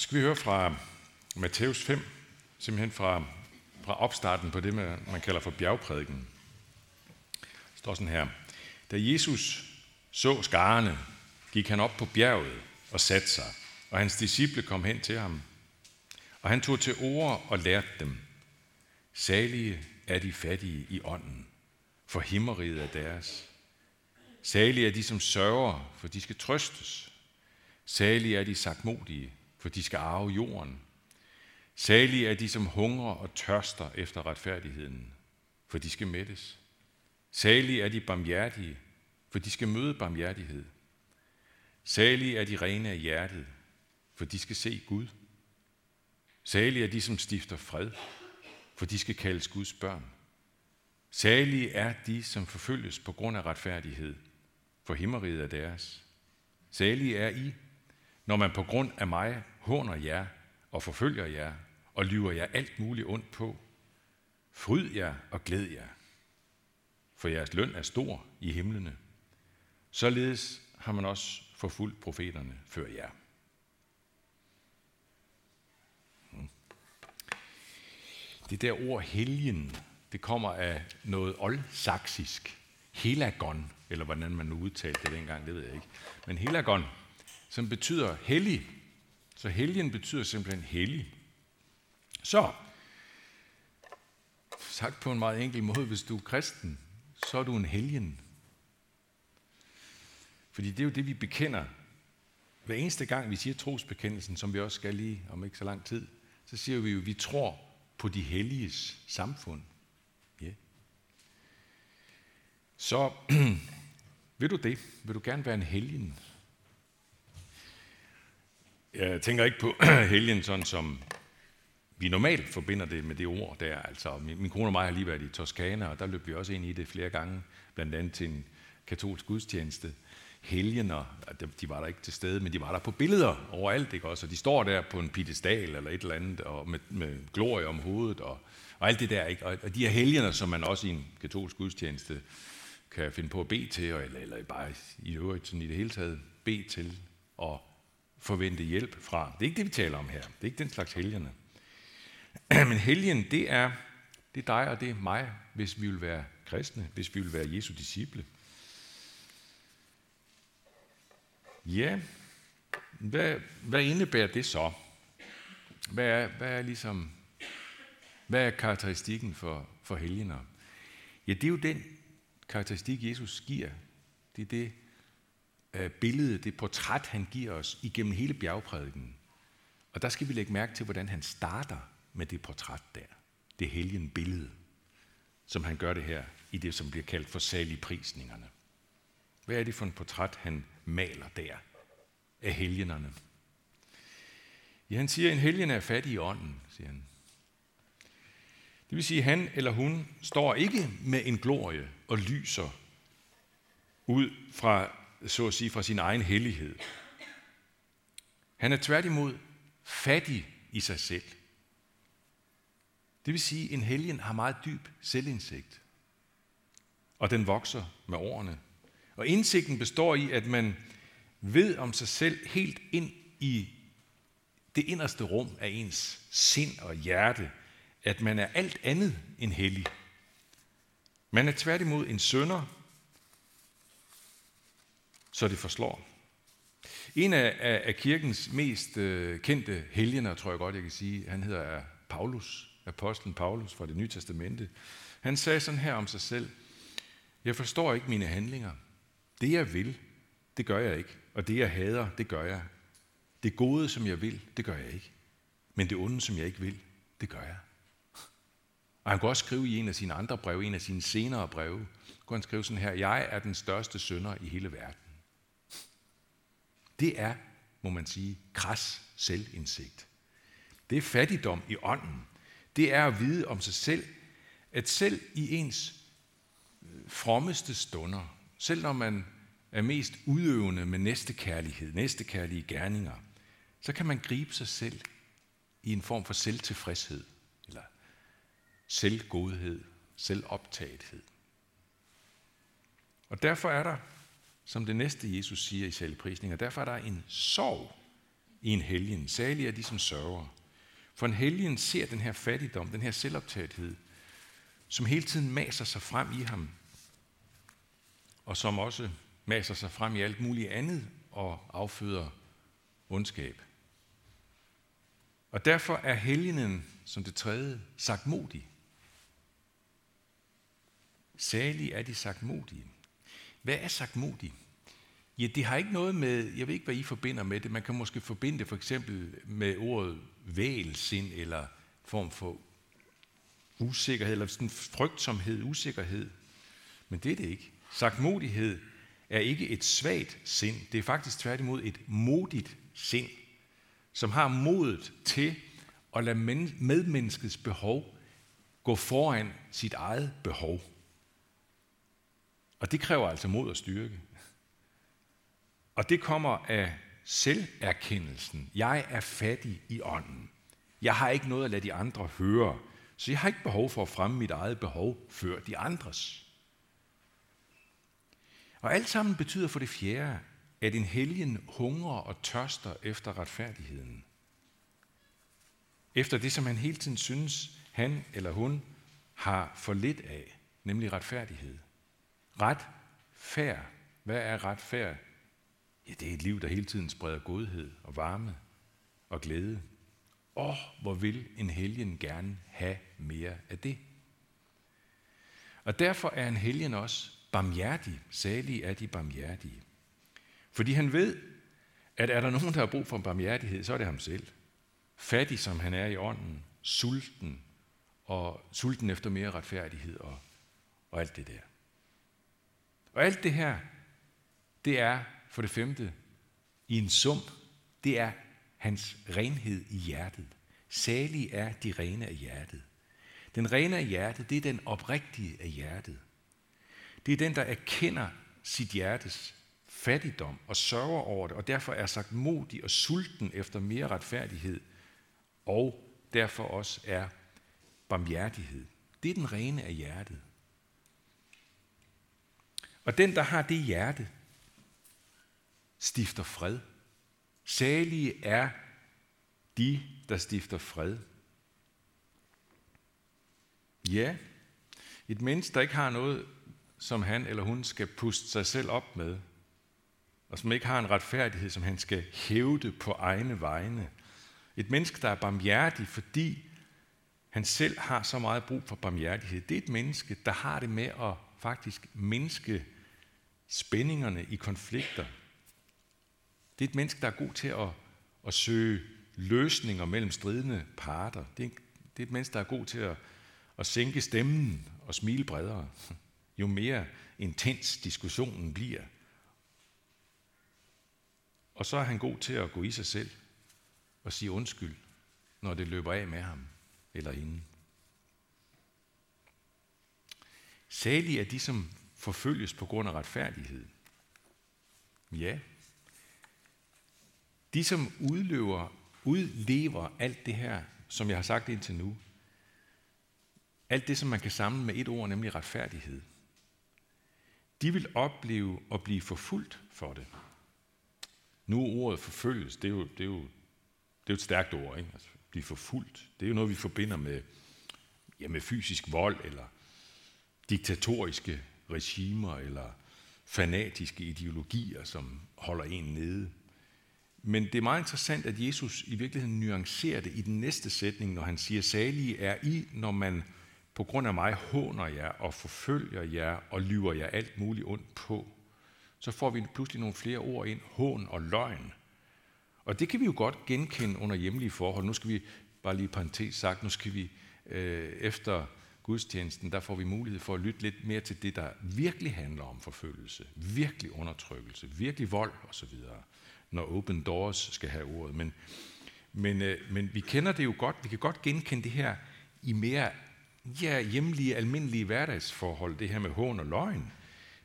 skal vi høre fra Matthæus 5, simpelthen fra, fra opstarten på det, man kalder for bjergprædiken. Det står sådan her. Da Jesus så skarne, gik han op på bjerget og satte sig, og hans disciple kom hen til ham. Og han tog til ord og lærte dem, salige er de fattige i ånden, for himmeriget er deres. Salige er de, som sørger, for de skal trøstes. Salige er de sagtmodige, for de skal arve jorden. Salige er de, som hungrer og tørster efter retfærdigheden, for de skal mættes. Salige er de barmhjertige, for de skal møde barmhjertighed. Salige er de rene af hjertet, for de skal se Gud. Salige er de, som stifter fred, for de skal kaldes Guds børn. Salige er de, som forfølges på grund af retfærdighed, for himmeriget er deres. Salige er I, når man på grund af mig håner jer og forfølger jer og lyver jer alt muligt ondt på. Fryd jer og glæd jer, for jeres løn er stor i himlene. Således har man også forfulgt profeterne før jer. Det der ord helgen, det kommer af noget oldsaksisk. Helagon, eller hvordan man nu udtalte det dengang, det ved jeg ikke. Men helagon, som betyder hellig. Så helgen betyder simpelthen hellig. Så, sagt på en meget enkel måde, hvis du er kristen, så er du en helgen. Fordi det er jo det, vi bekender. Hver eneste gang, vi siger trosbekendelsen, som vi også skal lige om ikke så lang tid, så siger vi jo, at vi tror på de helliges samfund. Yeah. Så vil du det? Vil du gerne være en helgen? Jeg tænker ikke på helgen sådan, som vi normalt forbinder det med det ord der. Altså, min, min kone og mig har lige været i Toskana, og der løb vi også ind i det flere gange, blandt andet til en katolsk gudstjeneste. Helgener, de var der ikke til stede, men de var der på billeder overalt, ikke også? Og de står der på en piedestal eller et eller andet, og med, med glorie om hovedet, og, og alt det der, ikke? Og, og de her helgener, som man også i en katolsk gudstjeneste kan finde på at bede til, eller, eller bare i øvrigt sådan i det hele taget bede til, og forvente hjælp fra. Det er ikke det, vi taler om her. Det er ikke den slags helgerne. Men helgen, det er, det er dig og det er mig, hvis vi vil være kristne, hvis vi vil være Jesu disciple. Ja, hvad, hvad indebærer det så? Hvad er, hvad er ligesom, hvad er karakteristikken for, for helgener? Ja, det er jo den karakteristik, Jesus giver. Det er det Øh, billede, det portræt, han giver os igennem hele bjergprædiken. Og der skal vi lægge mærke til, hvordan han starter med det portræt der. Det helgen billede, som han gør det her i det, som bliver kaldt for saligprisningerne. Hvad er det for en portræt, han maler der af helgenerne? Ja, han siger, at en helgen er fattig i ånden, siger han. Det vil sige, at han eller hun står ikke med en glorie og lyser ud fra, så at sige, fra sin egen hellighed. Han er tværtimod fattig i sig selv. Det vil sige, at en helgen har meget dyb selvindsigt. Og den vokser med årene. Og indsigten består i, at man ved om sig selv helt ind i det inderste rum af ens sind og hjerte, at man er alt andet end hellig. Man er tværtimod en sønder, så det forslår. En af, af, af kirkens mest øh, kendte helgener, tror jeg godt, jeg kan sige, han hedder Paulus apostlen Paulus fra det nye testamente. Han sagde sådan her om sig selv, jeg forstår ikke mine handlinger. Det jeg vil, det gør jeg ikke. Og det jeg hader, det gør jeg. Det gode, som jeg vil, det gør jeg ikke. Men det onde, som jeg ikke vil, det gør jeg. Og han kunne også skrive i en af sine andre breve, en af sine senere breve, kunne han skrive sådan her, jeg er den største sønder i hele verden. Det er, må man sige, kras selvindsigt. Det er fattigdom i ånden det er at vide om sig selv, at selv i ens øh, frommeste stunder, selv når man er mest udøvende med næstekærlighed, næstekærlige gerninger, så kan man gribe sig selv i en form for selvtilfredshed, eller selvgodhed, selvoptagethed. Og derfor er der, som det næste Jesus siger i salgprisninger, derfor er der en sorg i en helgen. Særlig er de, som sørger. For en helgen ser den her fattigdom, den her selvoptagethed, som hele tiden maser sig frem i ham, og som også maser sig frem i alt muligt andet og afføder ondskab. Og derfor er helgenen, som det tredje, sagt modig. Særlig er de sagt modige. Hvad er sagt modig? Ja, det har ikke noget med, jeg ved ikke, hvad I forbinder med det. Man kan måske forbinde det for eksempel med ordet vælsind eller form for usikkerhed, eller sådan frygtsomhed, usikkerhed. Men det er det ikke. Sagtmodighed er ikke et svagt sind. Det er faktisk tværtimod et modigt sind, som har modet til at lade medmenneskets behov gå foran sit eget behov. Og det kræver altså mod og styrke. Og det kommer af selverkendelsen. Jeg er fattig i ånden. Jeg har ikke noget at lade de andre høre, så jeg har ikke behov for at fremme mit eget behov før de andres. Og alt sammen betyder for det fjerde, at en helgen hungrer og tørster efter retfærdigheden. Efter det, som han hele tiden synes, han eller hun har for lidt af, nemlig retfærdighed. Ret færd. Hvad er ret færd? Ja, det er et liv, der hele tiden spreder godhed og varme og glæde. Og hvor vil en helgen gerne have mere af det. Og derfor er en helgen også barmhjertig. Salig er de barmhjertige. Fordi han ved, at er der nogen, der har brug for en barmhjertighed, så er det ham selv. Fattig som han er i ånden, sulten, og sulten efter mere retfærdighed og, og alt det der. Og alt det her, det er for det femte i en sum, det er hans renhed i hjertet. Salig er de rene af hjertet. Den rene af hjertet, det er den oprigtige af hjertet. Det er den, der erkender sit hjertes fattigdom og sørger over det, og derfor er sagt modig og sulten efter mere retfærdighed, og derfor også er barmhjertighed. Det er den rene af hjertet. Og den, der har det hjerte, stifter fred. Salige er de, der stifter fred. Ja, et menneske, der ikke har noget, som han eller hun skal puste sig selv op med, og som ikke har en retfærdighed, som han skal hævde på egne vegne. Et menneske, der er barmhjertig, fordi han selv har så meget brug for barmhjertighed. Det er et menneske, der har det med at faktisk mindske spændingerne i konflikter. Det er et menneske, der er god til at, at søge løsninger mellem stridende parter. Det er, det er et menneske, der er god til at, at sænke stemmen og smile bredere. Jo mere intens diskussionen bliver. Og så er han god til at gå i sig selv og sige undskyld, når det løber af med ham eller hende. Særlig er de, som forfølges på grund af retfærdighed. Ja. De, som udlever, udlever alt det her, som jeg har sagt indtil nu, alt det, som man kan samle med et ord, nemlig retfærdighed, de vil opleve at blive forfulgt for det. Nu ordet forfølges, det er jo, det er jo, det er jo et stærkt ord, ikke? Altså, blive forfulgt. Det er jo noget, vi forbinder med, ja, med fysisk vold, eller diktatoriske regimer, eller fanatiske ideologier, som holder en nede. Men det er meget interessant, at Jesus i virkeligheden nuancerer det i den næste sætning, når han siger, salige er I, når man på grund af mig håner jer og forfølger jer og lyver jer alt muligt ondt på. Så får vi pludselig nogle flere ord ind, hån og løgn. Og det kan vi jo godt genkende under hjemlige forhold. Nu skal vi, bare lige parentes sagt, nu skal vi øh, efter gudstjenesten, der får vi mulighed for at lytte lidt mere til det, der virkelig handler om forfølgelse, virkelig undertrykkelse, virkelig vold osv., når Open Doors skal have ordet. Men, men, øh, men vi kender det jo godt, vi kan godt genkende det her i mere ja, hjemlige, almindelige hverdagsforhold, det her med hån og løgn.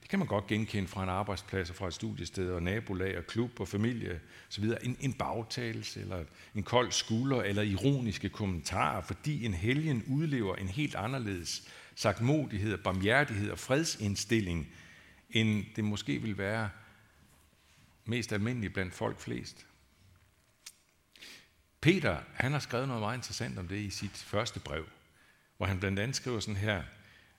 Det kan man godt genkende fra en arbejdsplads og fra et studiested og nabolag og klub og familie osv. En, en bagtagelse eller en kold skulder eller ironiske kommentarer, fordi en helgen udlever en helt anderledes sagt modighed og barmhjertighed og fredsindstilling, end det måske vil være mest almindeligt blandt folk flest. Peter, han har skrevet noget meget interessant om det i sit første brev, hvor han blandt andet skriver sådan her,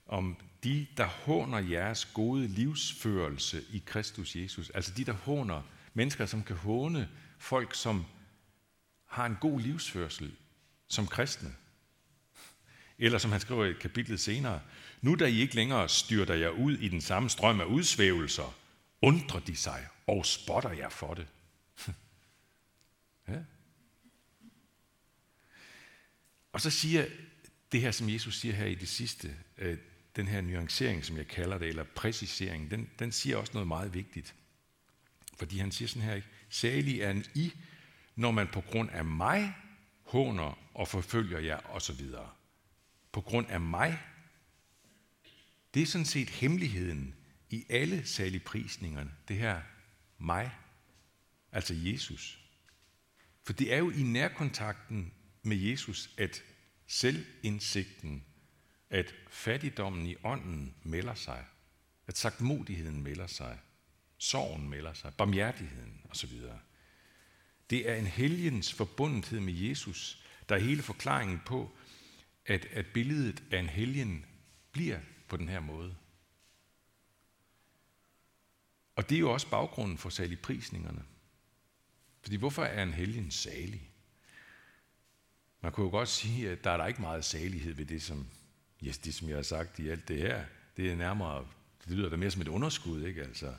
om de, der håner jeres gode livsførelse i Kristus Jesus. Altså de, der håner mennesker, som kan håne folk, som har en god livsførsel som kristne. Eller som han skriver i kapitlet senere, nu da I ikke længere styrter jer ud i den samme strøm af udsvævelser, undrer de sig og spotter jer for det. ja. Og så siger det her, som Jesus siger her i det sidste, øh, den her nuancering, som jeg kalder det, eller præcisering, den, den siger også noget meget vigtigt. Fordi han siger sådan her, ikke? Salig er en I, når man på grund af mig håner og forfølger jer osv. På grund af mig. Det er sådan set hemmeligheden i alle saligprisningerne. Det her mig, altså Jesus. For det er jo i nærkontakten med Jesus, at selvindsigten, at fattigdommen i ånden melder sig, at sagtmodigheden melder sig, sorgen melder sig, barmhjertigheden osv. Det er en helgens forbundethed med Jesus, der er hele forklaringen på, at, at billedet af en helgen bliver på den her måde. Og det er jo også baggrunden for saligprisningerne. Fordi hvorfor er en helgen salig? Man kunne jo godt sige, at der er der ikke meget salighed ved det, som, yes, det, som jeg har sagt i alt det her. Det er nærmere, det lyder da mere som et underskud, ikke? Altså,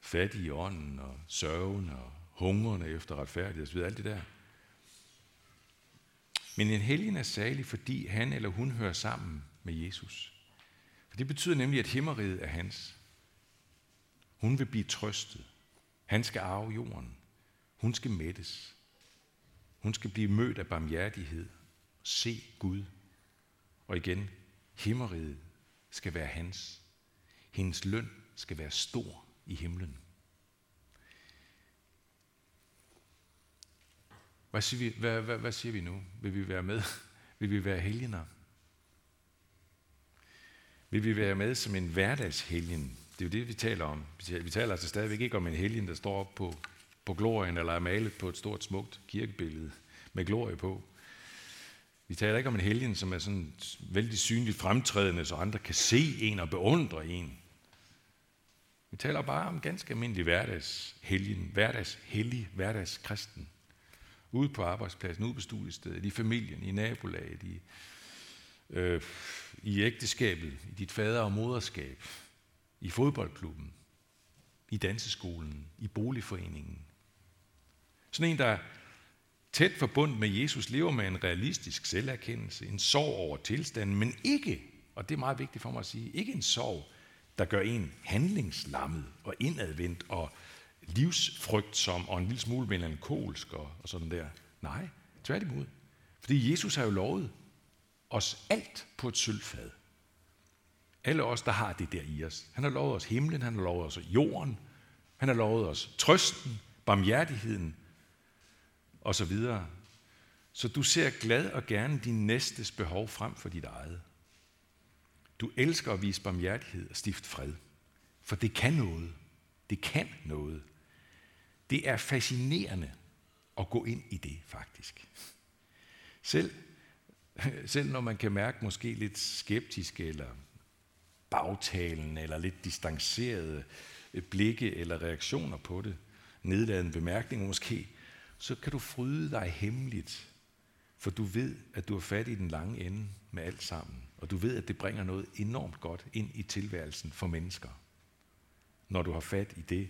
fattig i ånden og sørgen og hungrende efter retfærdighed osv., alt det der. Men en helgen er salig, fordi han eller hun hører sammen med Jesus. For det betyder nemlig, at himmeriget er hans. Hun vil blive trøstet. Han skal arve jorden. Hun skal mættes. Hun skal blive mødt af barmhjertighed. Se Gud. Og igen, himmeriget skal være hans. Hendes løn skal være stor i himlen. Hvad siger vi, hvad, hvad, hvad siger vi nu? Vil vi være med? Vil vi være helgener? Vil vi være med som en hverdagshelgen? Det er jo det, vi taler om. Vi taler altså stadigvæk ikke om en helgen, der står op på, på glorien, eller er malet på et stort, smukt kirkebillede med glorie på. Vi taler ikke om en helgen, som er sådan vældig synligt fremtrædende, så andre kan se en og beundre en. Vi taler bare om ganske almindelig hverdagshelgen, hverdagshellig, hverdagskristen. Ude på arbejdspladsen, ude på studiestedet, i familien, i nabolaget, i, øh, i ægteskabet, i dit fader- og moderskab, i fodboldklubben, i danseskolen, i boligforeningen. Sådan en, der tæt forbundet med Jesus lever med en realistisk selverkendelse, en sorg over tilstanden, men ikke, og det er meget vigtigt for mig at sige, ikke en sorg, der gør en handlingslammet og indadvendt og livsfrygtsom og en lille smule melankolsk og, og sådan der. Nej, tværtimod. Fordi Jesus har jo lovet os alt på et sølvfad. Alle os, der har det der i os. Han har lovet os himlen, han har lovet os jorden, han har lovet os trøsten, barmhjertigheden og så videre. Så du ser glad og gerne din næstes behov frem for dit eget. Du elsker at vise barmhjertighed og stift fred. For det kan noget. Det kan noget. Det er fascinerende at gå ind i det, faktisk. Selv, selv når man kan mærke måske lidt skeptisk eller bagtalen eller lidt distancerede blikke eller reaktioner på det, nedladende bemærkninger måske, så kan du fryde dig hemmeligt, for du ved, at du er fat i den lange ende med alt sammen, og du ved, at det bringer noget enormt godt ind i tilværelsen for mennesker, når du har fat i det,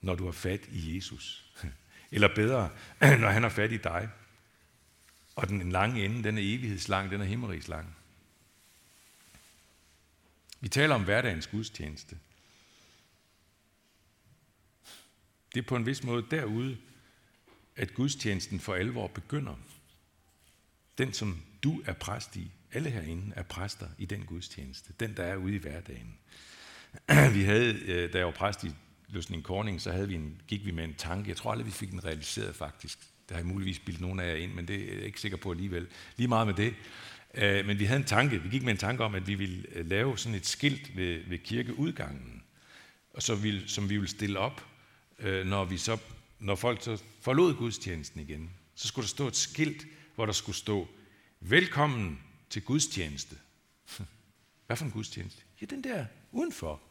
når du har fat i Jesus. Eller bedre, når han har fat i dig. Og den lange ende, den er evighedslang, den er himmerigslang. Vi taler om hverdagens gudstjeneste. Det er på en vis måde derude, at gudstjenesten for alvor begynder. Den, som du er præst i, alle herinde er præster i den gudstjeneste, den, der er ude i hverdagen. Vi havde, øh, da jeg var præst i Løsning Korning, så havde vi en, gik vi med en tanke. Jeg tror aldrig, vi fik den realiseret faktisk. Der har jeg muligvis bildet nogen af jer ind, men det er jeg ikke sikker på alligevel. Lige meget med det. Øh, men vi havde en tanke. Vi gik med en tanke om, at vi ville øh, lave sådan et skilt ved, ved kirkeudgangen, og så vil, som vi vil stille op, når vi så når folk så forlod gudstjenesten igen, så skulle der stå et skilt, hvor der skulle stå, velkommen til gudstjeneste. Hvad for en gudstjeneste? Ja, den der udenfor.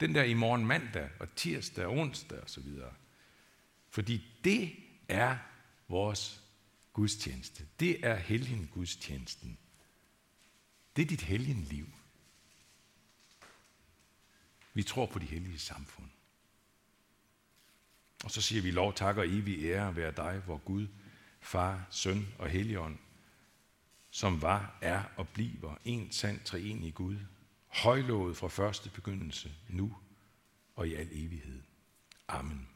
Den der i morgen mandag og tirsdag og onsdag og så videre. Fordi det er vores gudstjeneste. Det er helgen gudstjenesten. Det er dit helgenliv. Vi tror på de hellige samfund. Og så siger vi lov, tak og evig ære være dig, hvor Gud, Far, Søn og Helligånd, som var, er og bliver en sand treenig Gud, højlået fra første begyndelse, nu og i al evighed. Amen.